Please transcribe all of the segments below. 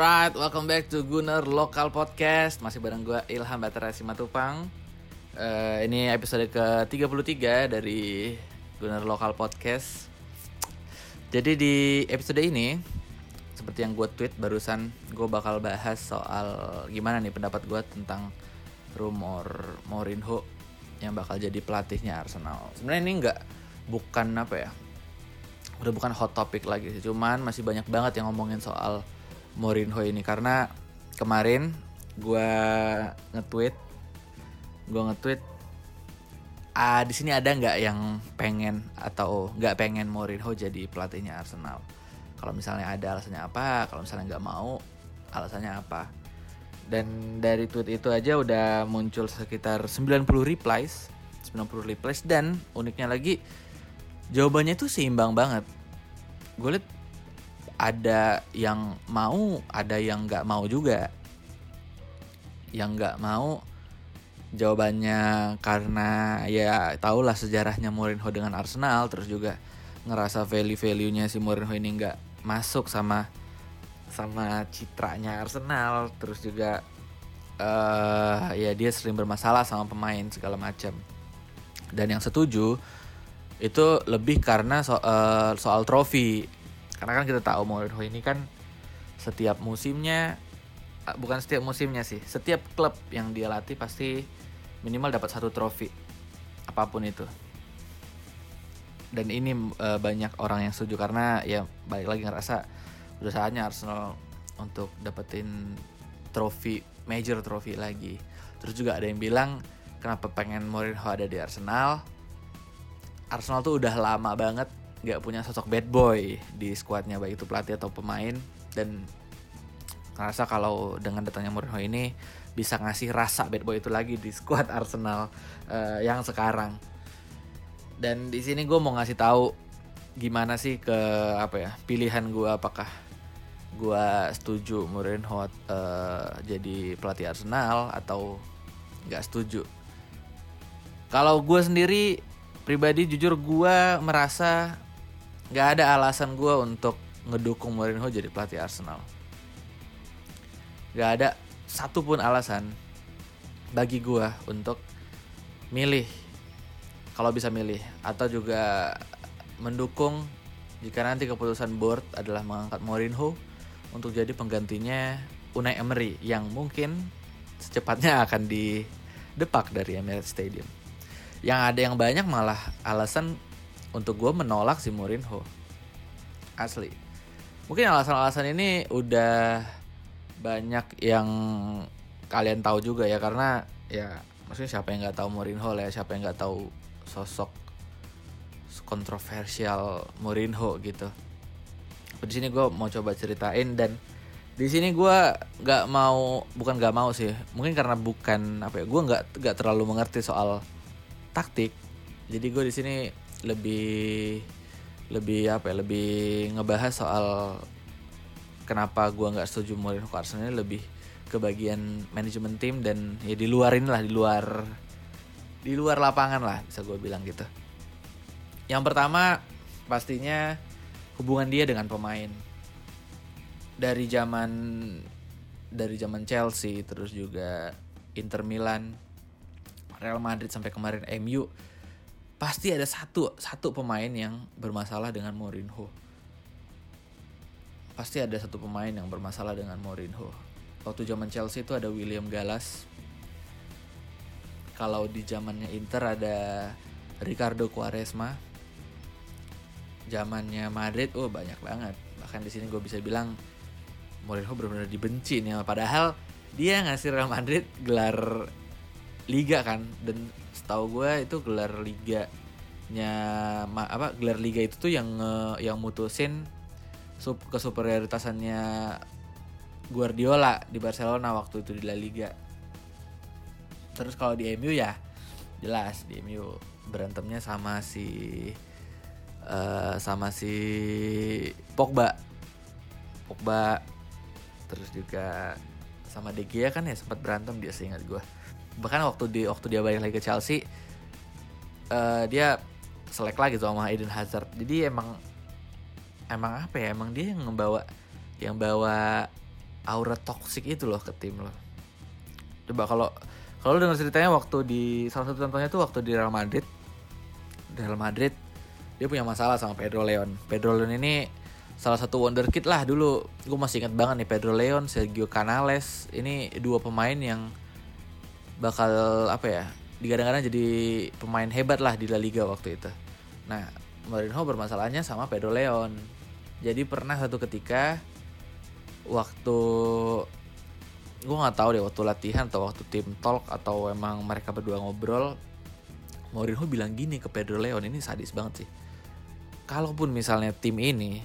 Alright, welcome back to Gunner Local Podcast. Masih bareng gue Ilham Batara Simatupang uh, Ini episode ke-33 dari Gunner Local Podcast. Jadi di episode ini Seperti yang gue tweet barusan Gue bakal bahas soal gimana nih pendapat gue tentang rumor Mourinho Yang bakal jadi pelatihnya Arsenal. Sebenarnya ini nggak bukan apa ya Udah bukan hot topic lagi sih. Cuman masih banyak banget yang ngomongin soal Mourinho ini karena kemarin gue nge-tweet gue nge-tweet ah di sini ada nggak yang pengen atau nggak pengen Mourinho jadi pelatihnya Arsenal? Kalau misalnya ada alasannya apa? Kalau misalnya nggak mau alasannya apa? Dan dari tweet itu aja udah muncul sekitar 90 replies 90 replies dan uniknya lagi jawabannya itu seimbang banget. Gue liat ada yang mau, ada yang nggak mau juga. Yang nggak mau jawabannya karena ya tahulah sejarahnya Mourinho dengan Arsenal, terus juga ngerasa value-value-nya si Mourinho ini nggak masuk sama sama citranya Arsenal, terus juga uh, ya dia sering bermasalah sama pemain segala macam. Dan yang setuju itu lebih karena so, uh, soal trofi karena kan kita tahu Mourinho ini kan setiap musimnya ah, bukan setiap musimnya sih, setiap klub yang dia latih pasti minimal dapat satu trofi apa pun itu. Dan ini e, banyak orang yang setuju karena ya balik lagi ngerasa udah saatnya Arsenal untuk dapetin trofi major trofi lagi. Terus juga ada yang bilang kenapa pengen Mourinho ada di Arsenal? Arsenal tuh udah lama banget nggak punya sosok bad boy di skuadnya baik itu pelatih atau pemain. Dan ngerasa kalau dengan datangnya Mourinho ini bisa ngasih rasa bad boy itu lagi di skuad Arsenal uh, yang sekarang. Dan di sini gue mau ngasih tahu gimana sih ke apa ya pilihan gue apakah gue setuju Mourinho uh, jadi pelatih Arsenal atau nggak setuju. Kalau gue sendiri pribadi jujur gue merasa nggak ada alasan gue untuk ngedukung Mourinho jadi pelatih Arsenal. Gak ada satupun alasan bagi gue untuk milih kalau bisa milih atau juga mendukung jika nanti keputusan board adalah mengangkat Mourinho untuk jadi penggantinya Unai Emery yang mungkin secepatnya akan didepak dari Emirates Stadium. Yang ada yang banyak malah alasan untuk gue menolak si Mourinho. Asli. Mungkin alasan-alasan ini udah banyak yang kalian tahu juga ya karena ya maksudnya siapa yang nggak tahu Mourinho lah ya siapa yang nggak tahu sosok kontroversial Mourinho gitu. Di sini gue mau coba ceritain dan di sini gue nggak mau bukan nggak mau sih mungkin karena bukan apa ya gue nggak nggak terlalu mengerti soal taktik. Jadi gue di sini lebih lebih apa ya lebih ngebahas soal kenapa gua nggak setuju Mourinho ke Arsenal lebih ke bagian manajemen tim dan ya di luar lah di luar di luar lapangan lah bisa gue bilang gitu. Yang pertama pastinya hubungan dia dengan pemain dari zaman dari zaman Chelsea terus juga Inter Milan Real Madrid sampai kemarin MU pasti ada satu satu pemain yang bermasalah dengan Mourinho. Pasti ada satu pemain yang bermasalah dengan Mourinho. Waktu zaman Chelsea itu ada William Gallas. Kalau di zamannya Inter ada Ricardo Quaresma. Zamannya Madrid, oh banyak banget. Bahkan di sini gue bisa bilang Mourinho benar-benar dibenci nih. Padahal dia ngasih Real Madrid gelar liga kan dan setahu gue itu gelar liganya apa gelar liga itu tuh yang yang mutusin sub kesuperioritasannya Guardiola di Barcelona waktu itu di La Liga. Terus kalau di MU ya jelas di MU berantemnya sama si uh, sama si Pogba. Pogba terus juga sama De Gea kan ya sempat berantem dia seingat gue bahkan waktu di waktu dia balik lagi ke Chelsea uh, dia selek lagi tuh sama Eden Hazard. Jadi emang emang apa ya? Emang dia yang membawa yang bawa aura toxic itu loh ke tim lo coba kalau kalau dengar ceritanya waktu di salah satu contohnya tuh waktu di Real Madrid. Real Madrid dia punya masalah sama Pedro Leon. Pedro Leon ini salah satu wonderkid lah dulu. Gue masih ingat banget nih Pedro Leon Sergio Canales. Ini dua pemain yang bakal apa ya digadang-gadang jadi pemain hebat lah di La Liga waktu itu. Nah Mourinho bermasalahnya sama Pedro Leon. Jadi pernah satu ketika waktu gue nggak tahu deh waktu latihan atau waktu tim talk atau emang mereka berdua ngobrol Mourinho bilang gini ke Pedro Leon ini sadis banget sih. Kalaupun misalnya tim ini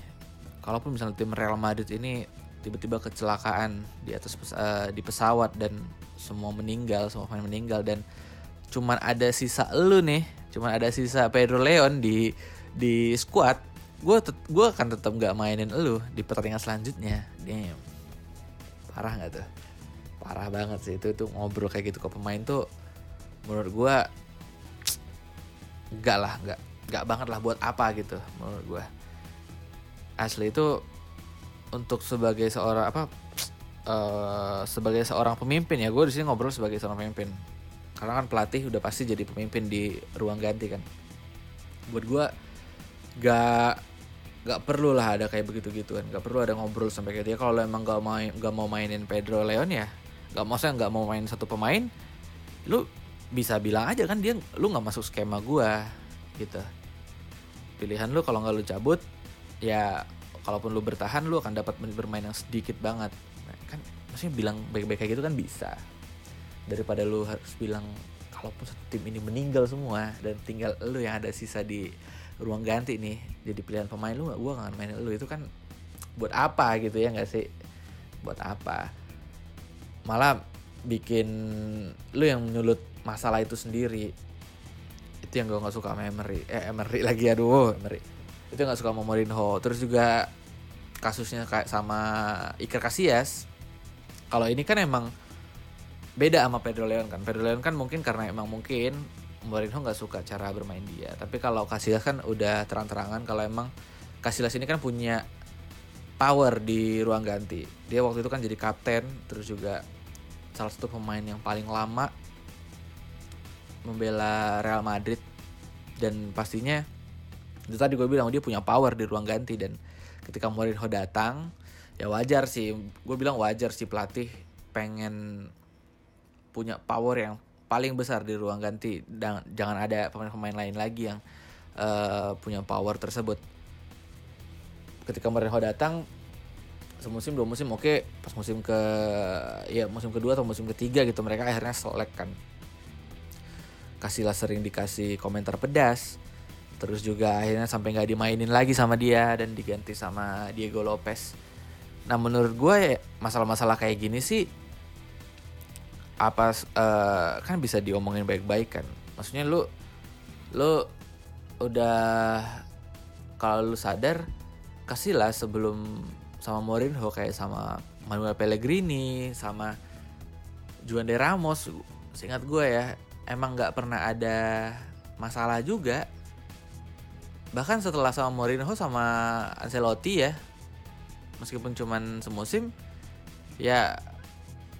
kalaupun misalnya tim Real Madrid ini tiba-tiba kecelakaan di atas uh, di pesawat dan semua meninggal semua pemain meninggal dan cuman ada sisa lu nih cuman ada sisa Pedro Leon di di squad gue gue akan tetap nggak mainin lu di pertandingan selanjutnya. Damn. Parah nggak tuh? Parah banget sih itu itu ngobrol kayak gitu ke pemain tuh menurut gue nggak lah nggak nggak banget lah buat apa gitu menurut gue asli itu untuk sebagai seorang apa uh, sebagai seorang pemimpin ya gue di sini ngobrol sebagai seorang pemimpin. Karena kan pelatih udah pasti jadi pemimpin di ruang ganti kan. Buat gue gak gak perlu lah ada kayak begitu gituan gak perlu ada ngobrol sampai kayak dia. Kalau emang gak main gak mau mainin Pedro Leon ya gak maksudnya gak mau main satu pemain lu bisa bilang aja kan dia lu nggak masuk skema gue gitu. Pilihan lu kalau nggak lu cabut ya kalaupun lu bertahan lu akan dapat bermain yang sedikit banget maksudnya bilang baik-baik kayak gitu kan bisa. Daripada lu harus bilang kalaupun satu tim ini meninggal semua dan tinggal lu yang ada sisa di ruang ganti nih jadi pilihan pemain lu gak gue gak main lu. Itu kan buat apa gitu ya nggak sih? Buat apa? Malah bikin lu yang menyulut masalah itu sendiri. Itu yang gue nggak suka sama Emery. Eh Emery lagi aduh Emery. Itu nggak suka sama Mourinho. Terus juga kasusnya kayak sama Iker Casillas kalau ini kan emang beda sama Pedro Leon kan. Pedro Leon kan mungkin karena emang mungkin Mourinho nggak suka cara bermain dia. Tapi kalau Casillas kan udah terang-terangan kalau emang Casillas ini kan punya power di ruang ganti. Dia waktu itu kan jadi kapten terus juga salah satu pemain yang paling lama membela Real Madrid. Dan pastinya itu tadi gue bilang dia punya power di ruang ganti. Dan ketika Mourinho datang ya wajar sih gue bilang wajar sih pelatih pengen punya power yang paling besar di ruang ganti. Dan jangan ada pemain-pemain lain lagi yang uh, punya power tersebut. Ketika Mourinho datang semusim dua musim oke. Okay. pas musim ke ya musim kedua atau musim ketiga gitu mereka akhirnya selek kan. Kasihlah sering dikasih komentar pedas. Terus juga akhirnya sampai nggak dimainin lagi sama dia dan diganti sama Diego Lopez nah menurut gue ya masalah-masalah kayak gini sih apa uh, kan bisa diomongin baik-baik kan. Maksudnya lu lu udah kalau lu sadar kasihlah sebelum sama Mourinho kayak sama Manuel Pellegrini sama Juan de Ramos. Seingat gue ya emang nggak pernah ada masalah juga. Bahkan setelah sama Mourinho sama Ancelotti ya meskipun cuman semusim ya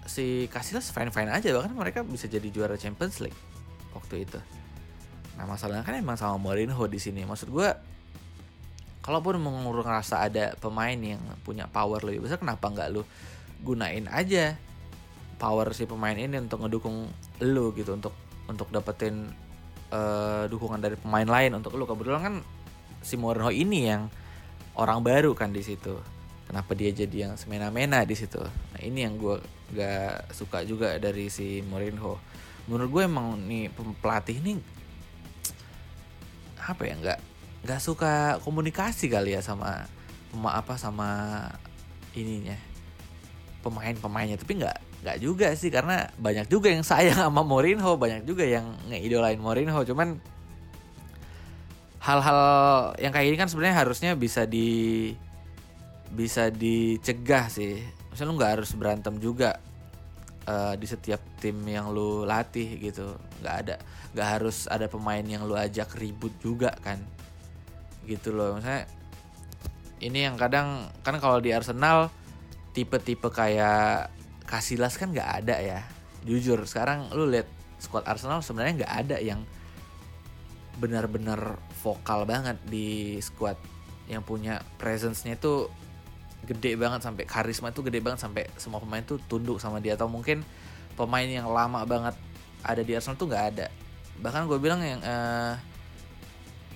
si Casillas fine fine aja. Bahkan mereka bisa jadi juara Champions League waktu itu. Nah masalahnya kan emang sama Mourinho di sini. Maksud gue kalaupun mau ngerasa ada pemain yang punya power lebih besar kenapa nggak lu gunain aja power si pemain ini untuk ngedukung lu gitu untuk untuk dapetin uh, dukungan dari pemain lain untuk lu. Kebetulan kan si Mourinho ini yang orang baru kan di situ kenapa dia jadi yang semena-mena di situ. Nah ini yang gue gak suka juga dari si Mourinho. Menurut gue emang nih pelatih ini apa ya nggak nggak suka komunikasi kali ya sama pema apa sama ininya pemain-pemainnya. Tapi nggak nggak juga sih karena banyak juga yang sayang sama Mourinho banyak juga yang ngeidolain Mourinho. Cuman hal-hal yang kayak gini kan sebenarnya harusnya bisa di bisa dicegah sih. Misalnya lu nggak harus berantem juga uh, di setiap tim yang lu latih gitu. Nggak ada nggak harus ada pemain yang lu ajak ribut juga kan. Gitu loh misalnya ini yang kadang kan kalau di Arsenal tipe-tipe kayak Kasilas kan nggak ada ya. Jujur sekarang lu lihat squad Arsenal sebenarnya nggak ada yang benar-benar vokal banget di squad yang punya presence-nya itu gede banget sampai karisma itu gede banget sampai semua pemain tuh tunduk sama dia. Atau mungkin pemain yang lama banget ada di Arsenal tuh nggak ada. Bahkan gue bilang yang uh,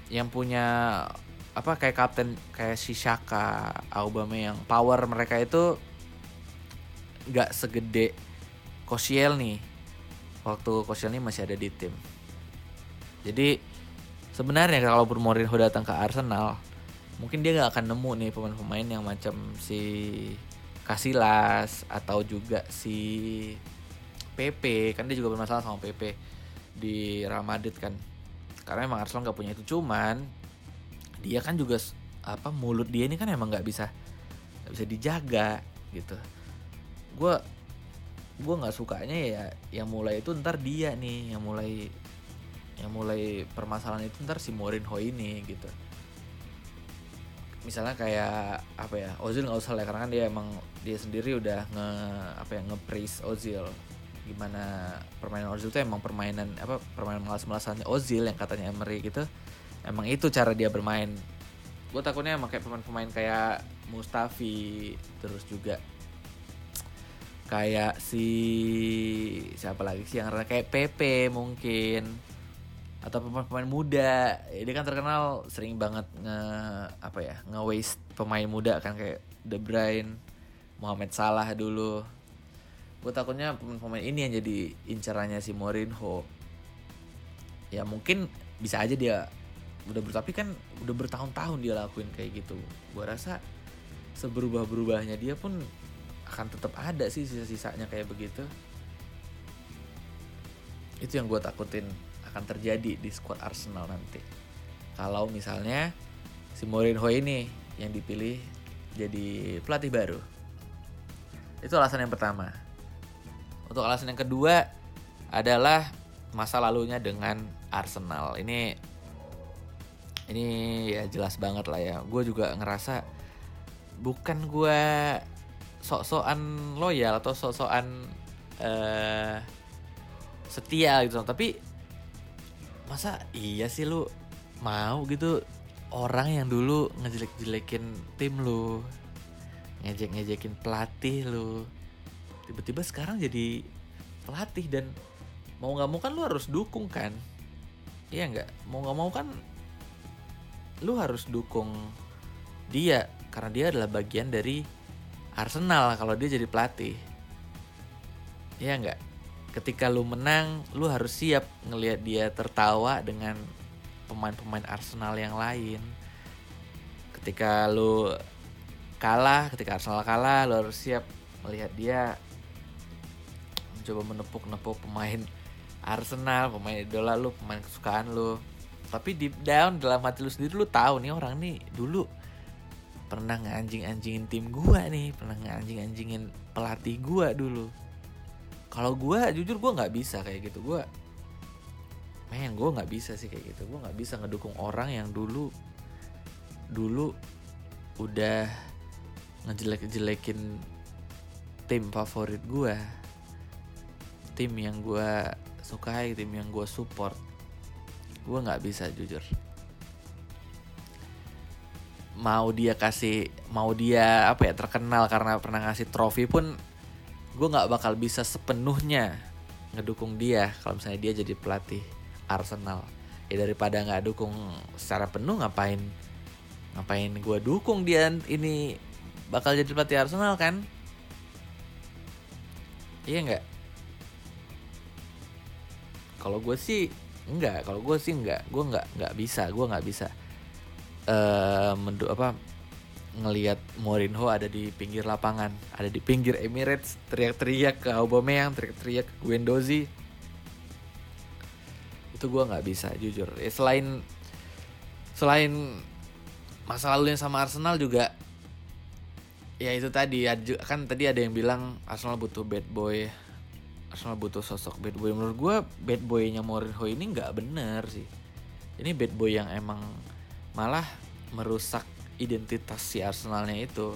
yang punya apa kayak kapten kayak si Shaka, Aubameyang, power mereka itu nggak segede Kosciel nih. Waktu Kosciel nih masih ada di tim. Jadi sebenarnya kalau Mourinho datang ke Arsenal, mungkin dia nggak akan nemu nih pemain-pemain yang macam si Casillas atau juga si PP kan dia juga bermasalah sama PP di Real Madrid kan. Karena emang Arsenal nggak punya itu. Cuman dia kan juga apa mulut dia ini kan emang nggak bisa nggak bisa dijaga gitu. Gue gue nggak sukanya ya yang mulai itu ntar dia nih yang mulai yang mulai permasalahan itu ntar si Mourinho ini gitu misalnya kayak apa ya Ozil nggak usah lah karena kan dia emang dia sendiri udah nge apa ya nge Ozil. Gimana permainan Ozil itu emang permainan apa permainan malas-malasannya Ozil yang katanya Emery gitu. Emang itu cara dia bermain. Gue takutnya emang kayak pemain-pemain kayak Mustafi terus juga kayak si siapa lagi sih yang kayak PP mungkin atau pemain-pemain muda. Dia kan terkenal sering banget nge apa ya nge waste pemain muda kan kayak De Bruyne Mohamed Salah dulu. Gue takutnya pemain-pemain ini yang jadi incarannya si Mourinho. Ya mungkin bisa aja dia udah ber tapi kan udah bertahun-tahun dia lakuin kayak gitu. Gue rasa seberubah-berubahnya dia pun akan tetap ada sih sisa-sisanya kayak begitu. Itu yang gue takutin akan terjadi di squad Arsenal nanti. Kalau misalnya si Mourinho ini yang dipilih jadi pelatih baru. Itu alasan yang pertama. Untuk alasan yang kedua adalah masa lalunya dengan Arsenal. Ini ini ya jelas banget lah ya. Gue juga ngerasa bukan gue sok-sokan loyal atau sok-sokan uh, setia gitu. Tapi masa iya sih lu mau gitu orang yang dulu ngejelek-jelekin tim lu ngejek-ngejekin pelatih lu tiba-tiba sekarang jadi pelatih dan mau nggak mau kan lu harus dukung kan iya nggak mau nggak mau kan lu harus dukung dia karena dia adalah bagian dari Arsenal kalau dia jadi pelatih. Ya nggak? Ketika lu menang, lu harus siap ngelihat dia tertawa dengan pemain-pemain Arsenal yang lain. Ketika lu kalah, ketika Arsenal kalah, lu harus siap melihat dia mencoba menepuk-nepuk pemain Arsenal, pemain idola lu, pemain kesukaan lu. Tapi deep down dalam hati lu sendiri lu tahu nih orang nih dulu pernah nganjing-anjingin tim gua nih pernah nganjing-anjingin pelatih gua dulu kalau gua jujur gua nggak bisa kayak gitu. Gua men gua nggak bisa sih kayak gitu. Gua nggak bisa ngedukung orang yang dulu dulu udah ngejelek-jelekin tim favorit gua. Tim yang gua sukai tim yang gua support. Gua nggak bisa jujur. Mau dia kasih mau dia apa ya terkenal karena pernah ngasih trofi pun gue nggak bakal bisa sepenuhnya ngedukung dia kalau misalnya dia jadi pelatih Arsenal. Ya daripada nggak dukung secara penuh ngapain ngapain gue dukung dia ini bakal jadi pelatih Arsenal kan? Iya nggak? Kalau gue sih enggak kalau gue sih enggak gue nggak nggak bisa gue nggak bisa uh, mendu apa ngelihat Mourinho ada di pinggir lapangan, ada di pinggir Emirates, teriak-teriak ke Aubameyang, teriak-teriak ke Guendouzi. Itu gue nggak bisa jujur. Ya, selain selain masa lalunya sama Arsenal juga ya itu tadi kan tadi ada yang bilang Arsenal butuh bad boy Arsenal butuh sosok bad boy menurut gue bad boynya Mourinho ini nggak bener sih ini bad boy yang emang malah merusak identitas si Arsenalnya itu.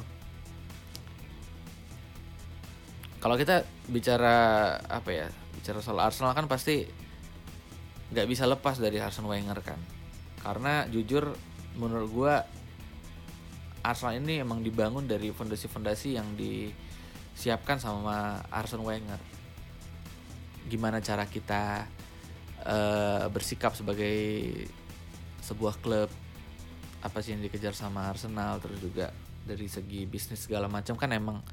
Kalau kita bicara apa ya bicara soal Arsenal kan pasti nggak bisa lepas dari Arsene Wenger kan. Karena jujur menurut gue Arsenal ini emang dibangun dari fondasi-fondasi yang disiapkan sama Arsene Wenger. Gimana cara kita uh, bersikap sebagai sebuah klub apa sih yang dikejar sama Arsenal terus juga dari segi bisnis segala macam kan emang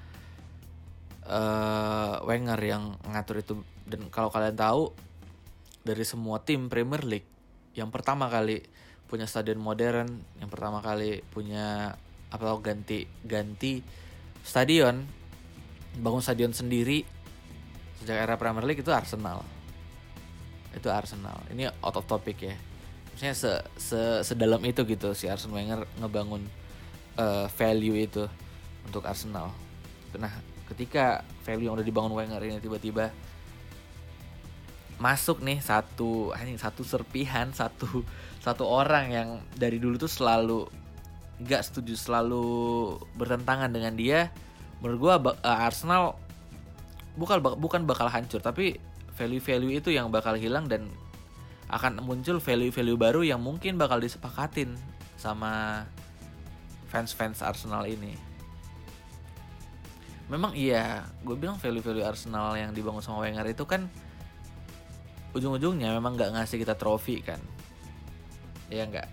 uh, Wenger yang ngatur itu. Dan kalau kalian tahu dari semua tim Premier League yang pertama kali punya stadion modern yang pertama kali punya apa ganti ganti stadion bangun stadion sendiri sejak era Premier League itu Arsenal. Itu Arsenal. Ini out of topic ya maksudnya se, se sedalam itu gitu si Arsene Wenger ngebangun uh, value itu untuk Arsenal. Nah ketika value yang udah dibangun Wenger ini tiba-tiba masuk nih satu hanya satu serpihan satu satu orang yang dari dulu tuh selalu gak setuju selalu bertentangan dengan dia menurut gua uh, Arsenal bukan bukan bakal hancur tapi value-value itu yang bakal hilang dan akan muncul value-value baru yang mungkin bakal disepakatin sama fans-fans Arsenal ini. Memang iya, gue bilang value-value Arsenal yang dibangun sama Wenger itu kan ujung-ujungnya memang nggak ngasih kita trofi kan. Ya nggak.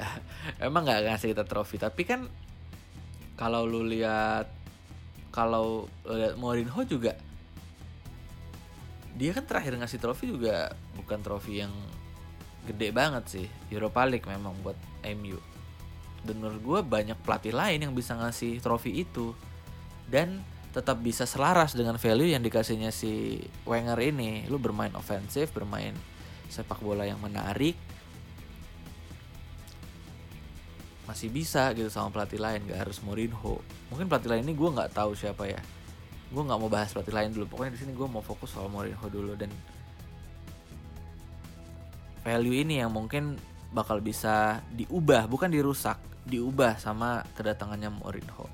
emang nggak ngasih kita trofi, tapi kan kalau lu lihat kalau lihat Mourinho juga dia kan terakhir ngasih trofi juga bukan trofi yang gede banget sih Europa League memang buat MU dan menurut gue banyak pelatih lain yang bisa ngasih trofi itu. Dan tetap bisa selaras dengan value yang dikasihnya si Wenger ini. Lu bermain ofensif bermain sepak bola yang menarik masih bisa gitu sama pelatih lain gak harus Mourinho. Mungkin pelatih lain ini gue nggak tahu siapa ya. Gue nggak mau bahas pelatih lain dulu. Pokoknya di sini gue mau fokus soal Mourinho dulu. Dan value ini yang mungkin bakal bisa diubah bukan dirusak diubah sama kedatangannya Mourinho.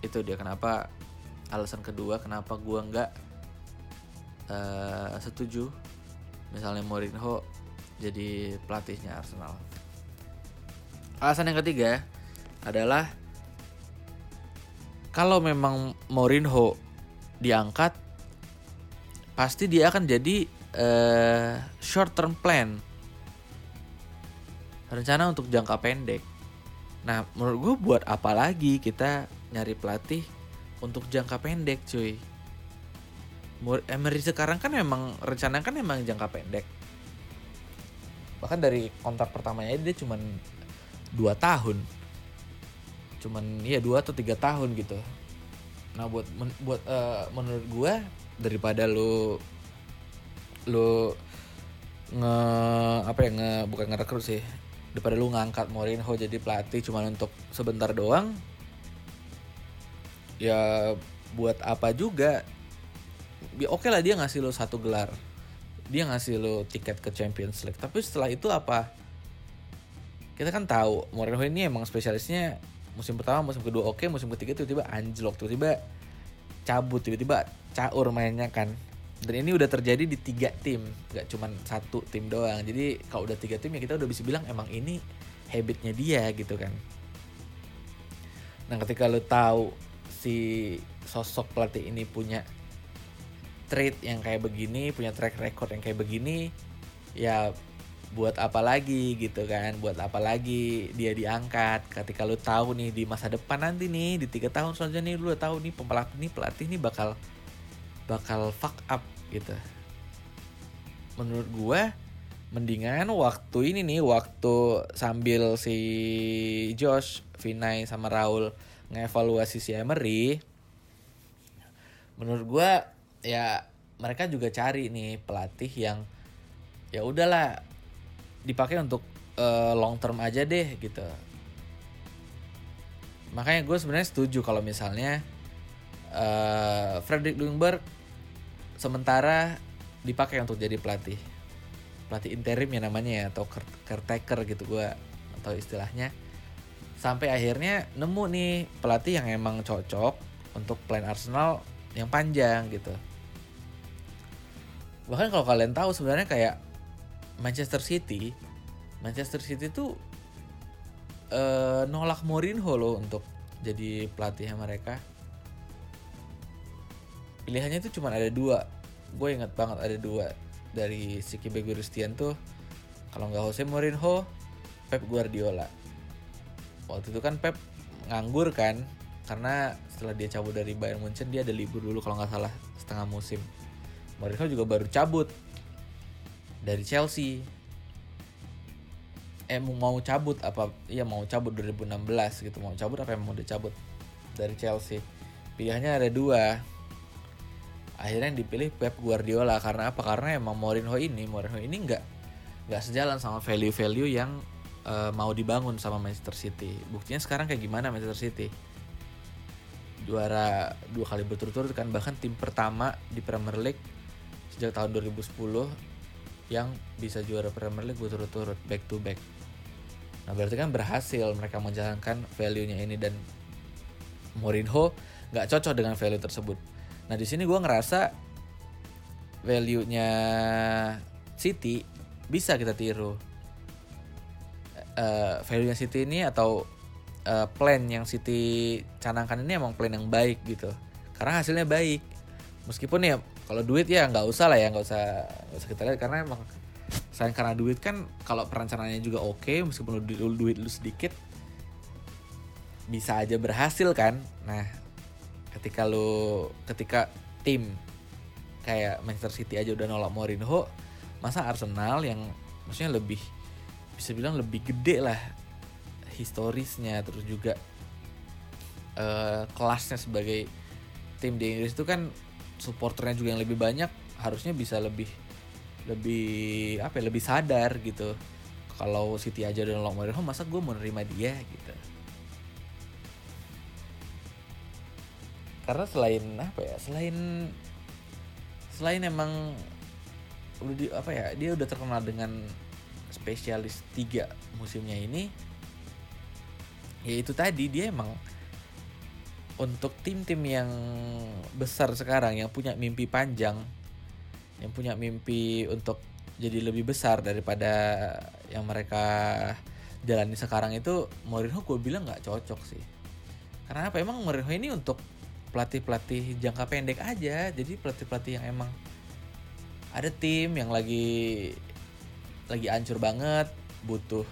Itu dia kenapa alasan kedua kenapa gue nggak uh, setuju misalnya Mourinho jadi pelatihnya Arsenal. Alasan yang ketiga adalah kalau memang Mourinho diangkat pasti dia akan jadi uh, short term plan. Rencana untuk jangka pendek. Nah menurut gue buat apa lagi kita nyari pelatih untuk jangka pendek cuy? Emery sekarang kan memang rencana kan memang jangka pendek. Bahkan dari kontrak pertamanya dia cuma dua tahun. Cuman ya dua atau tiga tahun gitu. Nah buat men, buat uh, menurut gue daripada lu lu nge apa ya nge bukan ngerekrut sih. Daripada lu ngangkat Mourinho jadi pelatih cuman untuk sebentar doang ya buat apa juga? Oke okay lah dia ngasih lo satu gelar. Dia ngasih lo tiket ke Champions League. Tapi setelah itu apa? Kita kan tahu Mourinho ini emang spesialisnya musim pertama musim kedua oke musim ketiga tiba-tiba anjlok tiba-tiba cabut tiba-tiba caur mainnya kan dan ini udah terjadi di tiga tim gak cuma satu tim doang. Jadi kalau udah tiga tim ya kita udah bisa bilang emang ini habitnya dia gitu kan. Nah ketika lo tahu si sosok pelatih ini punya trade yang kayak begini punya track record yang kayak begini ya buat apa lagi gitu kan? Buat apa lagi dia diangkat? Ketika lu tahu nih di masa depan nanti nih di tiga tahun selanjutnya nih lu tahu nih pelatih nih pelatih nih bakal bakal fuck up gitu. Menurut gue mendingan waktu ini nih waktu sambil si Josh Vinay sama Raul ngevaluasi si Emery menurut gue ya mereka juga cari nih pelatih yang ya udahlah dipakai untuk uh, long term aja deh gitu. Makanya gue sebenarnya setuju kalau misalnya uh, Frederick Ljungberg sementara dipakai untuk jadi pelatih. Pelatih interim ya namanya ya atau caretaker gitu gue atau istilahnya. Sampai akhirnya nemu nih pelatih yang emang cocok untuk plan Arsenal yang panjang gitu. Bahkan kalau kalian tahu sebenarnya kayak Manchester City Manchester City tuh uh, nolak Mourinho loh untuk jadi pelatihnya mereka pilihannya itu cuma ada dua. Gue inget banget ada dua dari Siki Beguristian tuh. Kalau nggak Jose Mourinho Pep Guardiola. Waktu itu kan Pep nganggur kan karena setelah dia cabut dari Bayern Munchen dia ada libur dulu kalau nggak salah setengah musim. Mourinho juga baru cabut dari Chelsea. Eh mau cabut apa iya mau cabut 2016 gitu mau cabut apa yang mau dicabut dari Chelsea. Pilihannya ada dua akhirnya yang dipilih Pep Guardiola. Karena apa? Karena emang Mourinho ini Mourinho ini nggak nggak sejalan sama value-value yang uh, mau dibangun sama Manchester City. Buktinya sekarang kayak gimana Manchester City? Juara dua kali berturut-turut kan. Bahkan tim pertama di Premier League sejak tahun 2010 yang bisa juara Premier League berturut-turut back to back. Nah berarti kan berhasil mereka menjalankan value-nya ini. Dan Mourinho nggak cocok dengan value tersebut. Nah di sini gue ngerasa value-nya City bisa kita tiru. Uh, value-nya City ini atau uh, plan yang City canangkan ini emang plan yang baik gitu. Karena hasilnya baik. Meskipun ya kalau duit ya nggak usah lah ya nggak usah nggak usah kita lihat karena emang selain karena duit kan kalau perencanaannya juga oke okay, meskipun lu duit lu sedikit bisa aja berhasil kan nah ketika lu ketika tim kayak Manchester City aja udah nolak Mourinho masa Arsenal yang maksudnya lebih bisa bilang lebih gede lah historisnya terus juga uh, kelasnya sebagai tim di Inggris itu kan supporternya juga yang lebih banyak harusnya bisa lebih lebih apa ya, lebih sadar gitu. Kalau Siti aja udah nolong Mourinho masa gue mau nerima dia gitu karena selain apa ya selain selain emang udah di apa ya dia udah terkenal dengan spesialis tiga musimnya ini ya itu tadi dia emang untuk tim-tim yang besar sekarang yang punya mimpi panjang yang punya mimpi untuk jadi lebih besar daripada yang mereka jalani sekarang itu Mourinho gue bilang nggak cocok sih. Karena apa? Emang Mourinho ini untuk pelatih pelatih jangka pendek aja. Jadi pelatih pelatih yang emang ada tim yang lagi lagi ancur banget butuh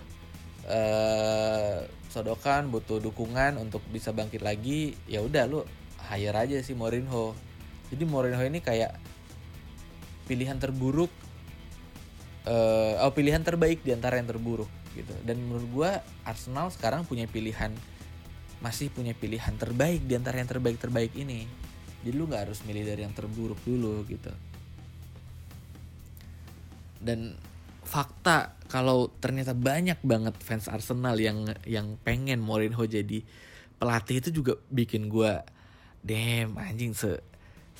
uh, sodokan butuh dukungan untuk bisa bangkit lagi ya udah lu hire aja sih Mourinho. Jadi Mourinho ini kayak pilihan terburuk uh, oh pilihan terbaik di antara yang terburuk gitu. Dan menurut gue Arsenal sekarang punya pilihan masih punya pilihan terbaik di antara yang terbaik terbaik ini. Jadi lu nggak harus milih dari yang terburuk dulu gitu. Dan fakta kalau ternyata banyak banget fans Arsenal yang yang pengen Mourinho jadi pelatih itu juga bikin gue damn anjing se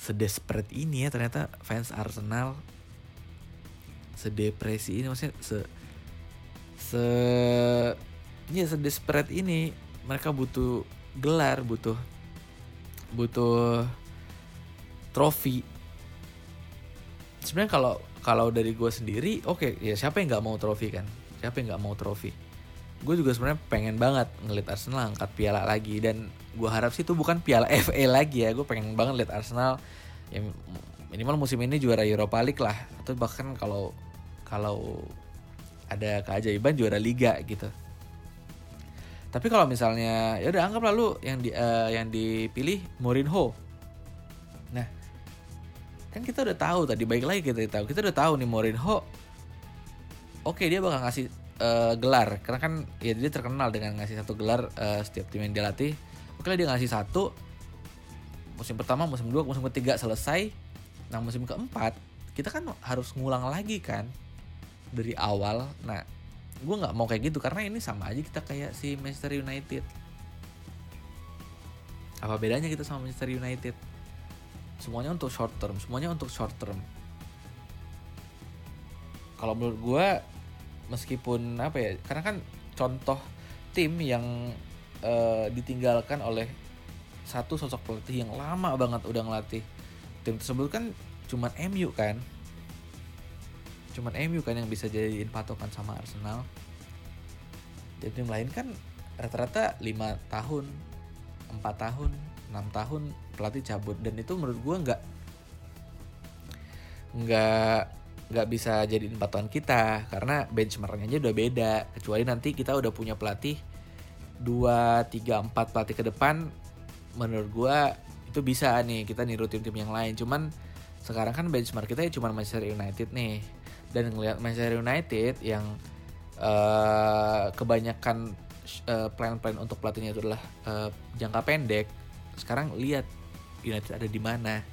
sedesperate ini ya ternyata fans Arsenal. Sedepresi ini maksudnya se se ya sedesperate ini mereka butuh gelar butuh butuh trofi. Sebenarnya kalau kalau dari gue sendiri oke okay, ya siapa yang nggak mau trofi kan? Siapa yang nggak mau trofi? Gue juga sebenarnya pengen banget ngeliat Arsenal angkat piala lagi dan gue harap sih itu bukan piala FA lagi ya gue pengen banget lihat Arsenal ya minimal musim ini juara Europa League lah atau bahkan kalau kalau ada keajaiban juara liga gitu tapi kalau misalnya ya udah anggap lalu yang di uh, yang dipilih Mourinho. Nah kan kita udah tahu tadi baik lagi kita tahu. Kita udah tahu nih Mourinho oke dia bakal ngasih uh, gelar. Karena kan ya dia terkenal dengan ngasih satu gelar uh, setiap tim yang dia latih. Oke dia ngasih satu. Musim pertama musim dua musim ketiga selesai. Nah musim keempat kita kan harus ngulang lagi kan dari awal. Nah gue nggak mau kayak gitu karena ini sama aja kita kayak si Manchester United. Apa bedanya kita sama Manchester United? Semuanya untuk short term semuanya untuk short term. Kalau menurut gue meskipun apa ya karena kan contoh tim yang uh, ditinggalkan oleh satu sosok pelatih yang lama banget udah ngelatih tim tersebut kan cuman MU kan cuman MU kan yang bisa jadiin patokan sama Arsenal. Dan tim lain kan rata-rata lima tahun empat tahun enam tahun pelatih cabut. Dan itu menurut gue nggak nggak nggak bisa jadiin patokan kita. Karena benchmarknya aja udah beda. Kecuali nanti kita udah punya pelatih dua tiga empat pelatih ke depan menurut gue itu bisa nih kita niru tim-tim yang lain. Cuman sekarang kan benchmark kita ya cuma Manchester United nih dan ngelihat Manchester United yang uh, kebanyakan uh, plan-plan untuk pelatihnya itu adalah uh, jangka pendek sekarang lihat United ada di mana.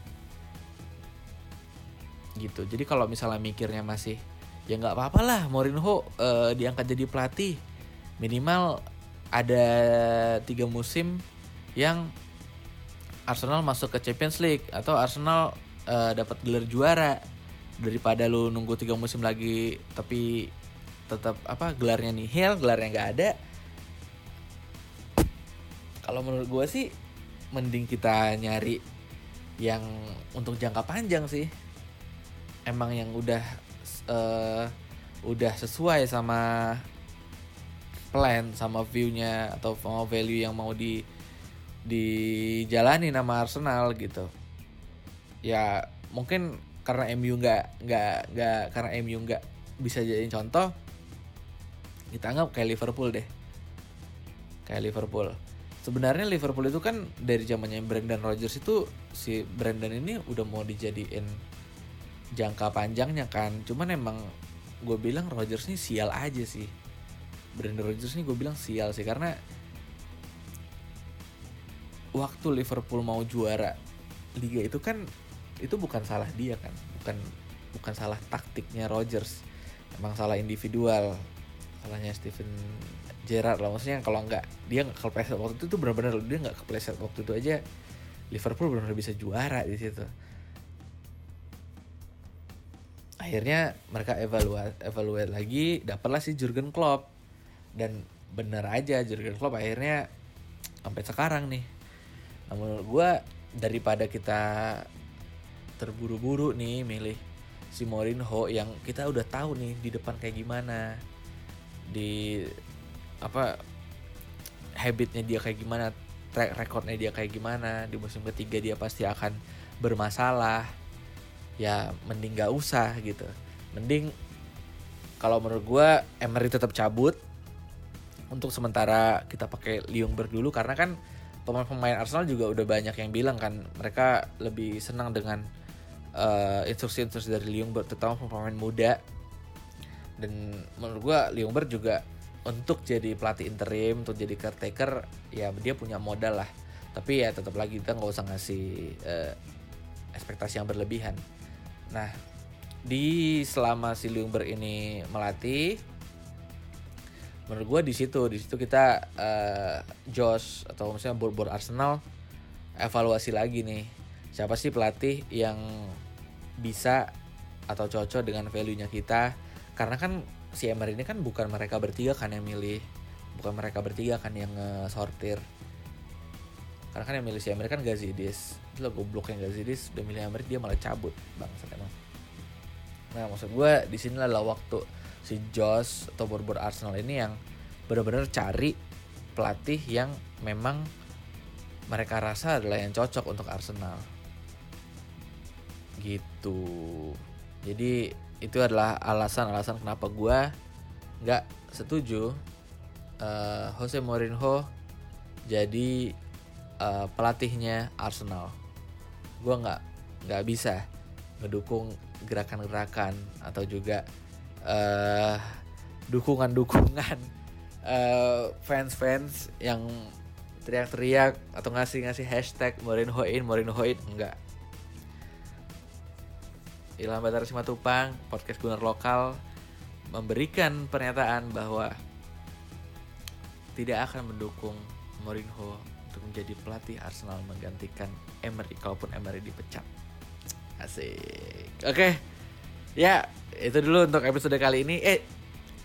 Gitu. Jadi kalau misalnya mikirnya masih ya nggak apa-apa lah Mourinho uh, diangkat jadi pelatih minimal ada tiga musim yang Arsenal masuk ke Champions League atau Arsenal uh, dapat gelar juara daripada lu nunggu tiga musim lagi tapi tetap apa gelarnya nih hell gelarnya nggak ada. Kalau menurut gue sih mending kita nyari yang untuk jangka panjang sih. Emang yang udah uh, udah sesuai sama plan sama viewnya atau sama value yang mau di dijalani nama Arsenal gitu. Ya mungkin karena MU nggak nggak nggak karena MU nggak bisa jadi contoh kita anggap kayak Liverpool deh. Kayak Liverpool. Sebenarnya Liverpool itu kan dari zamannya Brandon Rodgers itu si Brandon ini udah mau dijadiin jangka panjangnya kan. Cuman emang gue bilang Rodgers ini sial aja sih. Brandon Rodgers ini gue bilang sial sih karena waktu Liverpool mau juara liga itu kan itu bukan salah dia kan bukan bukan salah taktiknya Rodgers. Emang salah individual salahnya Steven Gerrard lah. Maksudnya kalau nggak dia nggak kepleset waktu itu tuh benar-benar dia nggak kepleset waktu itu aja Liverpool benar-benar bisa juara di situ. Akhirnya mereka evaluate evaluate lagi dapatlah si Jurgen Klopp. Dan bener aja Jurgen Klopp akhirnya sampai sekarang nih. Menurut gue daripada kita terburu-buru nih milih si Mourinho yang kita udah tahu nih di depan kayak gimana di apa habitnya dia kayak gimana track recordnya dia kayak gimana di musim ketiga dia pasti akan bermasalah. Ya mending gak usah gitu. Mending kalau menurut gue Emery tetap cabut. Untuk sementara kita pakai Ljungberg dulu karena kan pemain-pemain Arsenal juga udah banyak yang bilang kan mereka lebih senang dengan uh, instruksi-instruksi dari Ljungberg terutama pemain muda. Dan menurut gue Ljungberg juga untuk jadi pelatih interim untuk jadi caretaker ya dia punya modal lah. Tapi ya tetap lagi kita nggak usah ngasih uh, ekspektasi yang berlebihan. Nah, di selama si Ljungberg ini melatih, menurut gue di situ di situ kita uh, Josh atau misalnya board Arsenal evaluasi lagi nih siapa sih pelatih yang bisa atau cocok dengan value-nya kita? Karena kan si Emery ini kan bukan mereka bertiga kan yang milih. Bukan mereka bertiga kan yang sortir karena kan yang milih si Emery kan Gazidis. Itu lo gobloknya Gazidis udah milih Emery dia malah cabut bang emang. Nah maksud gue di sini adalah waktu si Josh atau borbor Arsenal ini yang benar-benar cari pelatih yang memang mereka rasa adalah yang cocok untuk Arsenal gitu. Jadi itu adalah alasan-alasan kenapa gue nggak setuju uh, Jose Mourinho jadi uh, pelatihnya Arsenal. Gue nggak nggak bisa ngedukung gerakan-gerakan atau juga uh, dukungan-dukungan uh, fans-fans yang teriak-teriak atau ngasih-ngasih hashtag Mourinhoin Mourinhoin enggak Ilham Batar Simatupang podcast Gunner Lokal memberikan pernyataan bahwa tidak akan mendukung Mourinho untuk menjadi pelatih Arsenal menggantikan Emery kalaupun Emery dipecat. Asik. Oke. Okay. Ya, itu dulu untuk episode kali ini. Eh,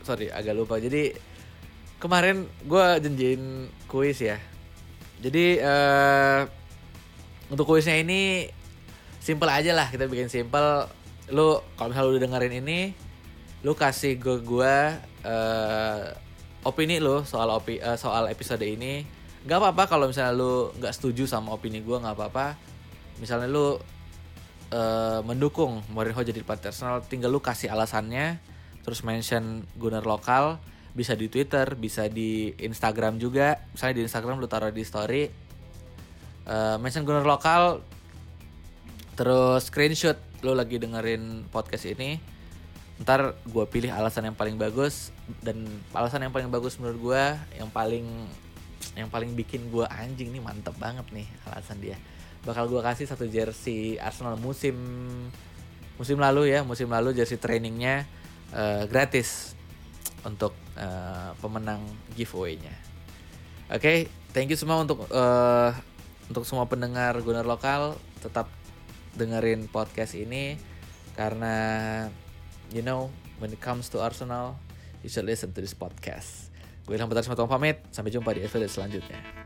sorry, agak lupa. Jadi kemarin gue janjiin kuis ya. Jadi uh, untuk kuisnya ini simple aja lah kita bikin simple lu kalau misalnya lu dengerin ini lu kasih gue gua eh, opini lu soal opi eh, soal episode ini. Nggak apa-apa kalau misalnya lu nggak setuju sama opini gue nggak apa-apa. Misalnya lu eh, mendukung Mourinho jadi pelatih Arsenal tinggal lu kasih alasannya terus mention Gunnar lokal bisa di Twitter bisa di Instagram juga. Misalnya di Instagram lu taruh di story eh, mention Gunnar lokal terus screenshot lu lagi dengerin podcast ini ntar gue pilih alasan yang paling bagus dan alasan yang paling bagus menurut gue yang paling yang paling bikin gue anjing nih mantep banget nih alasan dia. Bakal gue kasih satu jersey Arsenal musim musim lalu ya musim lalu jersey trainingnya eh, gratis untuk eh, pemenang giveaway-nya. Oke thank you semua untuk eh, untuk semua pendengar Gunner lokal. Tetap dengerin podcast ini karena you know when it comes to Arsenal you should listen to this podcast. Gue Ilham Batar pamit. Sampai jumpa di episode selanjutnya